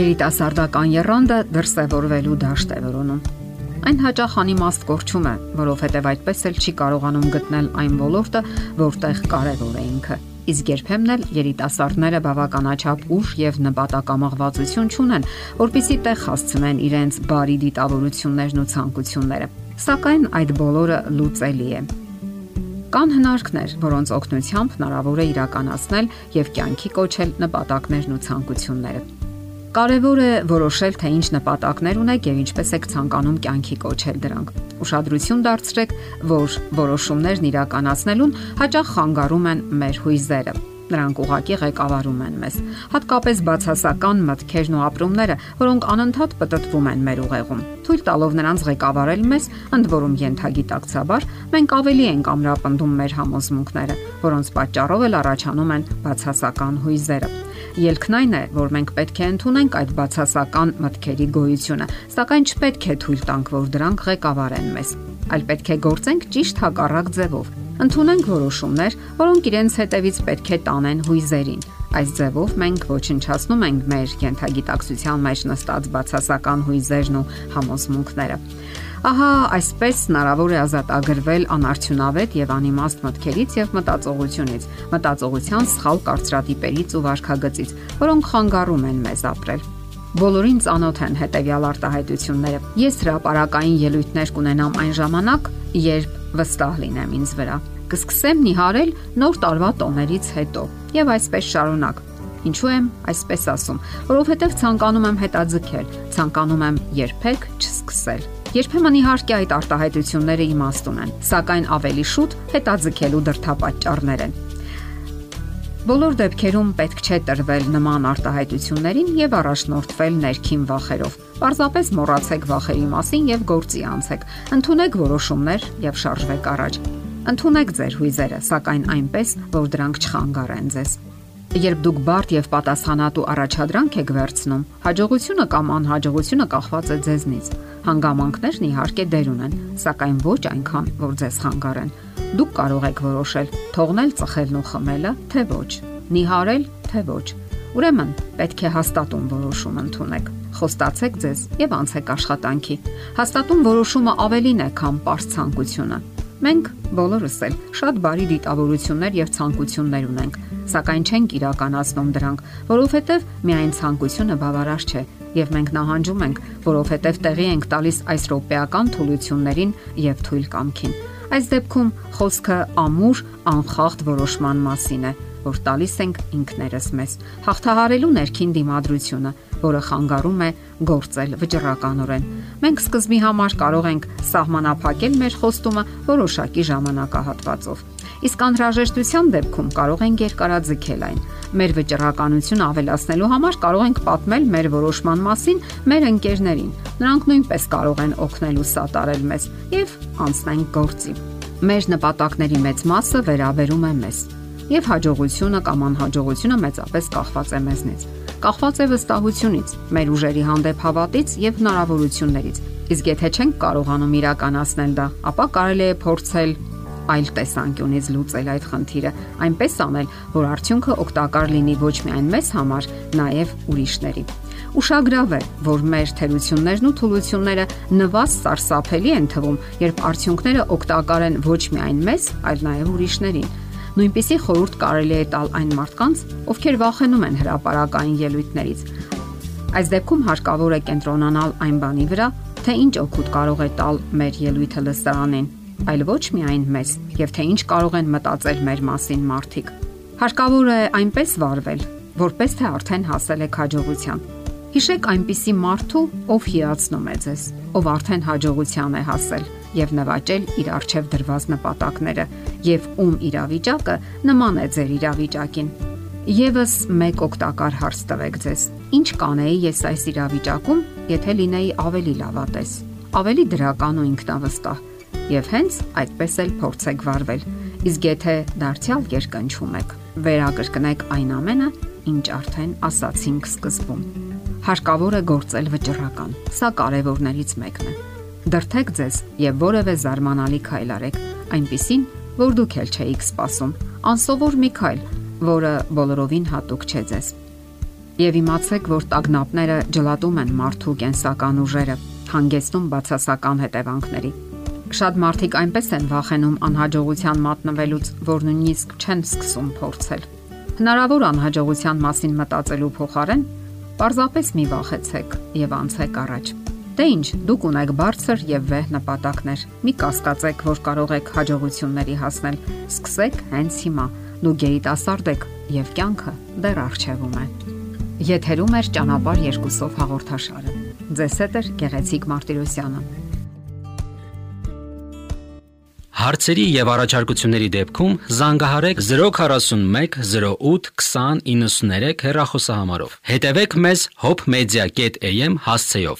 երիտասարդական երանդը դրսևորվելու դաշտ է որոնում։ Այն հաճախ անիմաստ կորչում է, որովհետև այդպես էլ չի կարողանում գտնել այն ոլորտը, որտեղ կարևոր է ինքը։ Իսկ երբեմն էլ երիտասարդները բավականաչափ ուժ եւ նպատակամղվածություն չունեն, որpիսի տեղ հասցնեն իրենց բարի դիտավորություններն ու ցանկությունները։ Սակայն այդ բոլորը լուծելի է։ Կան հնարքներ, որոնց օգնությամբ հնարավոր է իրականացնել եւ կյանքի կոչել նպատակներն ու ցանկությունները։ Կարևոր է որոշել, թե ինչ նպատակներ ունեք եւ ինչպես եք ցանկանում կյանքի կոչել դրանք։ Ուշադրություն դարձրեք, որ որոշումներն իրականացնելուն հաճախ խանգարում են մեր հույզերը։ Նրանք ուղակի ղեկավարում են մեզ։ Հատկապես բացասական մտքերն ու ապրումները, որոնք անընդհատ պատտվում են մեր ուղեղում։ Թույլ տալով նրանց ղեկավարել մեզ, ընդ որում յենթագիտակցաբար, մենք ավելի ենք ամրապնդում մեր համոզմունքները, որոնց պատճառով էլ առաջանում են բացասական հույզերը։ Ելքն այն է, որ մենք պետք է ընդունենք այդ բացասական մտքերի գոյությունը, սակայն չպետք է թույլ տանք, որ դրանք ղեկավարեն մեզ, այլ պետք է գործենք ճիշտ հակառակ ձևով։ Ընդունենք որոշումներ, որոնք իրենց հետևից պետք է տանեն հույզերին։ Այս ձևով մենք ոչնչացնում ենք մեր յենթագիտակցության մեջ նստած բացասական հույզերն ու համոզմունքները։ Ահա այսպես հնարավոր է ազատագրվել անարդյունավետ եւ անիմաստ մտքերից եւ մտածողությունից, մտածողության սխալ կարծրատիպերից ու վարքագծից, որոնք խանգարում են մեզ ապրել։ Բոլորին ծանոթ են հետեւյալ արտահայտությունները։ Ես հրաապարակային ելույթներ կունենամ այն ժամանակ, երբ վստահ լինեմ ինձ վրա։ Կսկսեմ նիհարել նոր տարվա տոներից հետո եւ այսպես շարունակ։ Ինչու եմ այսպես ասում, որովհետև ցանկանում եմ հետաձգել, ցանկանում եմ երբեք չսկսել Երբեմն իհարկե այդ արտահայտությունները իմաստ ունեն, սակայն ավելի շուտ հետաձգելու դրթապաճառներ են։ Բոլոր դեպքերում պետք չէ տրվել նման արտահայտություններին եւ առաջնորդվել ներքին վախերով։ Պարզապես մոռացեք վախերի մասին եւ գործի անցեք։ Ընթունեք որոշումներ եւ շարժվեք առաջ։ Ընթունեք ձեր հույզերը, սակայն այնպես, որ դրանք չխանգարեն ձեզ։ Երբ դուք բարդ եւ պատասխանատու առաջադրանք եք վերցնում, հաջողությունը կամ անհաջողությունը կախված է ձեզնից։ Հանգամանքներն իհարկե դեր ունեն, սակայն ոչ այնքան, որ ձեզ խանգարեն։ Դուք կարող եք որոշել՝ թողնել ծխելն ու խմելը, թե ոչ, նիհարել, թե ոչ։ Ուրեմն, պետք է հաստատուն որոշում ընդունեք։ Խոստացեք ձեզ եւ անցեք աշխատանքի։ Հաստատուն որոշումը ավելին է, քան པարզ ցանկությունը։ Մենք բոլորս էլ շատ բարի դիտավորություններ եւ ցանկություններ ունենք, սակայն չենք իրականացնում դրանք, որովհետեւ միայն ցանկությունը բավարար չէ եւ մենք նահանջում ենք, որովհետեւ տեղի ենք տալիս այս ռոպեական թուլություններին եւ թույլ կամքին։ Այս դեպքում խոսքը ամուր, անխախտ որոշման մասին է, որ տալիս ենք ինքներս մեզ, հաղթահարելու ներքին դիմադրությունը, որը խանգարում է գործել վճռականորեն։ Մենք սկզբի համար կարող ենք սահմանափակել մեր խոստումը որոշակի ժամանակահատվածով։ Իսկ անհրաժեշտության դեպքում կարող ենք երկարաձգել այն։ Մեր վճռականությունը ավելացնելու համար կարող ենք պատմել մեր որոշման մասին մեր ընկերներին։ Նրանք նույնպես կարող են օգնել ու սատարել մեզ եւ անցնենք գործի։ Մեր նպատակների մեծ մասը վերաբերում է մեզ եւ հաջողությունը կամ անհաջողությունը մեծապես կախված է մեզնից։ Կախված է վստահությունից, մեր ուժերի հանդեպ հավատից եւ հնարավորություններից։ Իսկ եթե չենք կարողանում իրականացնել դա, ապա կարելի է փորձել այլ տեսանկյունից լուծել այդ խնդիրը, այնպես անել, որ արդյունքը օգտակար լինի ոչ միայն մեզ համար, նաև ուրիշների։ Ուշագրավ է, որ մեր թերություններն ու թուլությունները նվազ սարսափելի են թվում, երբ արդյունքները օգտակար են ոչ միայն մեզ, այլ նաև ուրիշներին։ Նույնիսկ խորուրդ կարելի է տալ այն մարդկանց, ովքեր վախենում են հրաապարական ելույթներից։ Այս դեպքում հարկավոր է կենտրոնանալ այն բանի վրա, թե ինչ օգուտ կարող է տալ մեր ելույթը լսարանին, այլ ոչ միայն մեզ, եւ թե ինչ կարող են մտածել մեր մասին մարդիկ։ Հարկավոր է այնպես վարվել, որպես թե արդեն հասել եք հաջողության։ Հիշեք այնպիսի մարդու, ով հիացնում է ձեզ, ով արդեն հաջողության է հասել եւ նվաճել իր արժեվ դրված նպատակները եւ ում իրավիճակը նման է ձեր իրավիճակին։ Եվս մեկ օգտակար հարց տվեք ձեզ. Ինչ կանեի ես այս իրավիճակում, եթե լինեի ավելի լավատես, ավելի դրական ու ինքնավստահ եւ հենց այդպես էլ փորձեք վարվել։ Իսկ եթե դարձյալ երկնչում եք, վերակրկնեք այն ամենը, ինչ արդեն ասացինք սկզբում։ Հարկավոր է գործել վճռական։ Սա կարևորներից մեկն է Դրթեք ձեզ եւ որևէ զարմանալի քայլ արեք, այնպիսին, որ դուք էլ չէիք սպասում։ Անսովոր մի քայլ, որը բոլորովին հատուկ չէ ձեզ։ Եվ իմացեք, որ տագնապները ջլատում են մարդու կենսական ուժերը, հանգեցնում բացասական հետևանքների։ Շատ մարդիկ այնպես են վախենում անհաջողության մատնվելուց, որ նույնիսկ չեն սկսում փորձել։ Հնարավոր անհաջողության մասին մտածելու փոխարեն պարզապես մի վախեցեք եւ անցեք առաջ։ Դե ինչ, դուք ունեք բարձր եւ վեհ նպատակներ։ Մի կասկածեք, որ կարող եք հաջողությունների հասնել։ Սկսեք հենց հիմա։ Դուք երիտասարդ եք եւ կյանքը դեռ առջևում է։ Եթերում է ճանապարհ երկուսով հաղորդաշարը։ Ձեզ հետ է Գեղեցիկ Մարտիրոսյանը։ Հարցերի եւ առաջարկությունների դեպքում զանգահարեք 041 08 20 93 հեռախոսահամարով։ Հետևեք մեզ hopmedia.am հասցեով։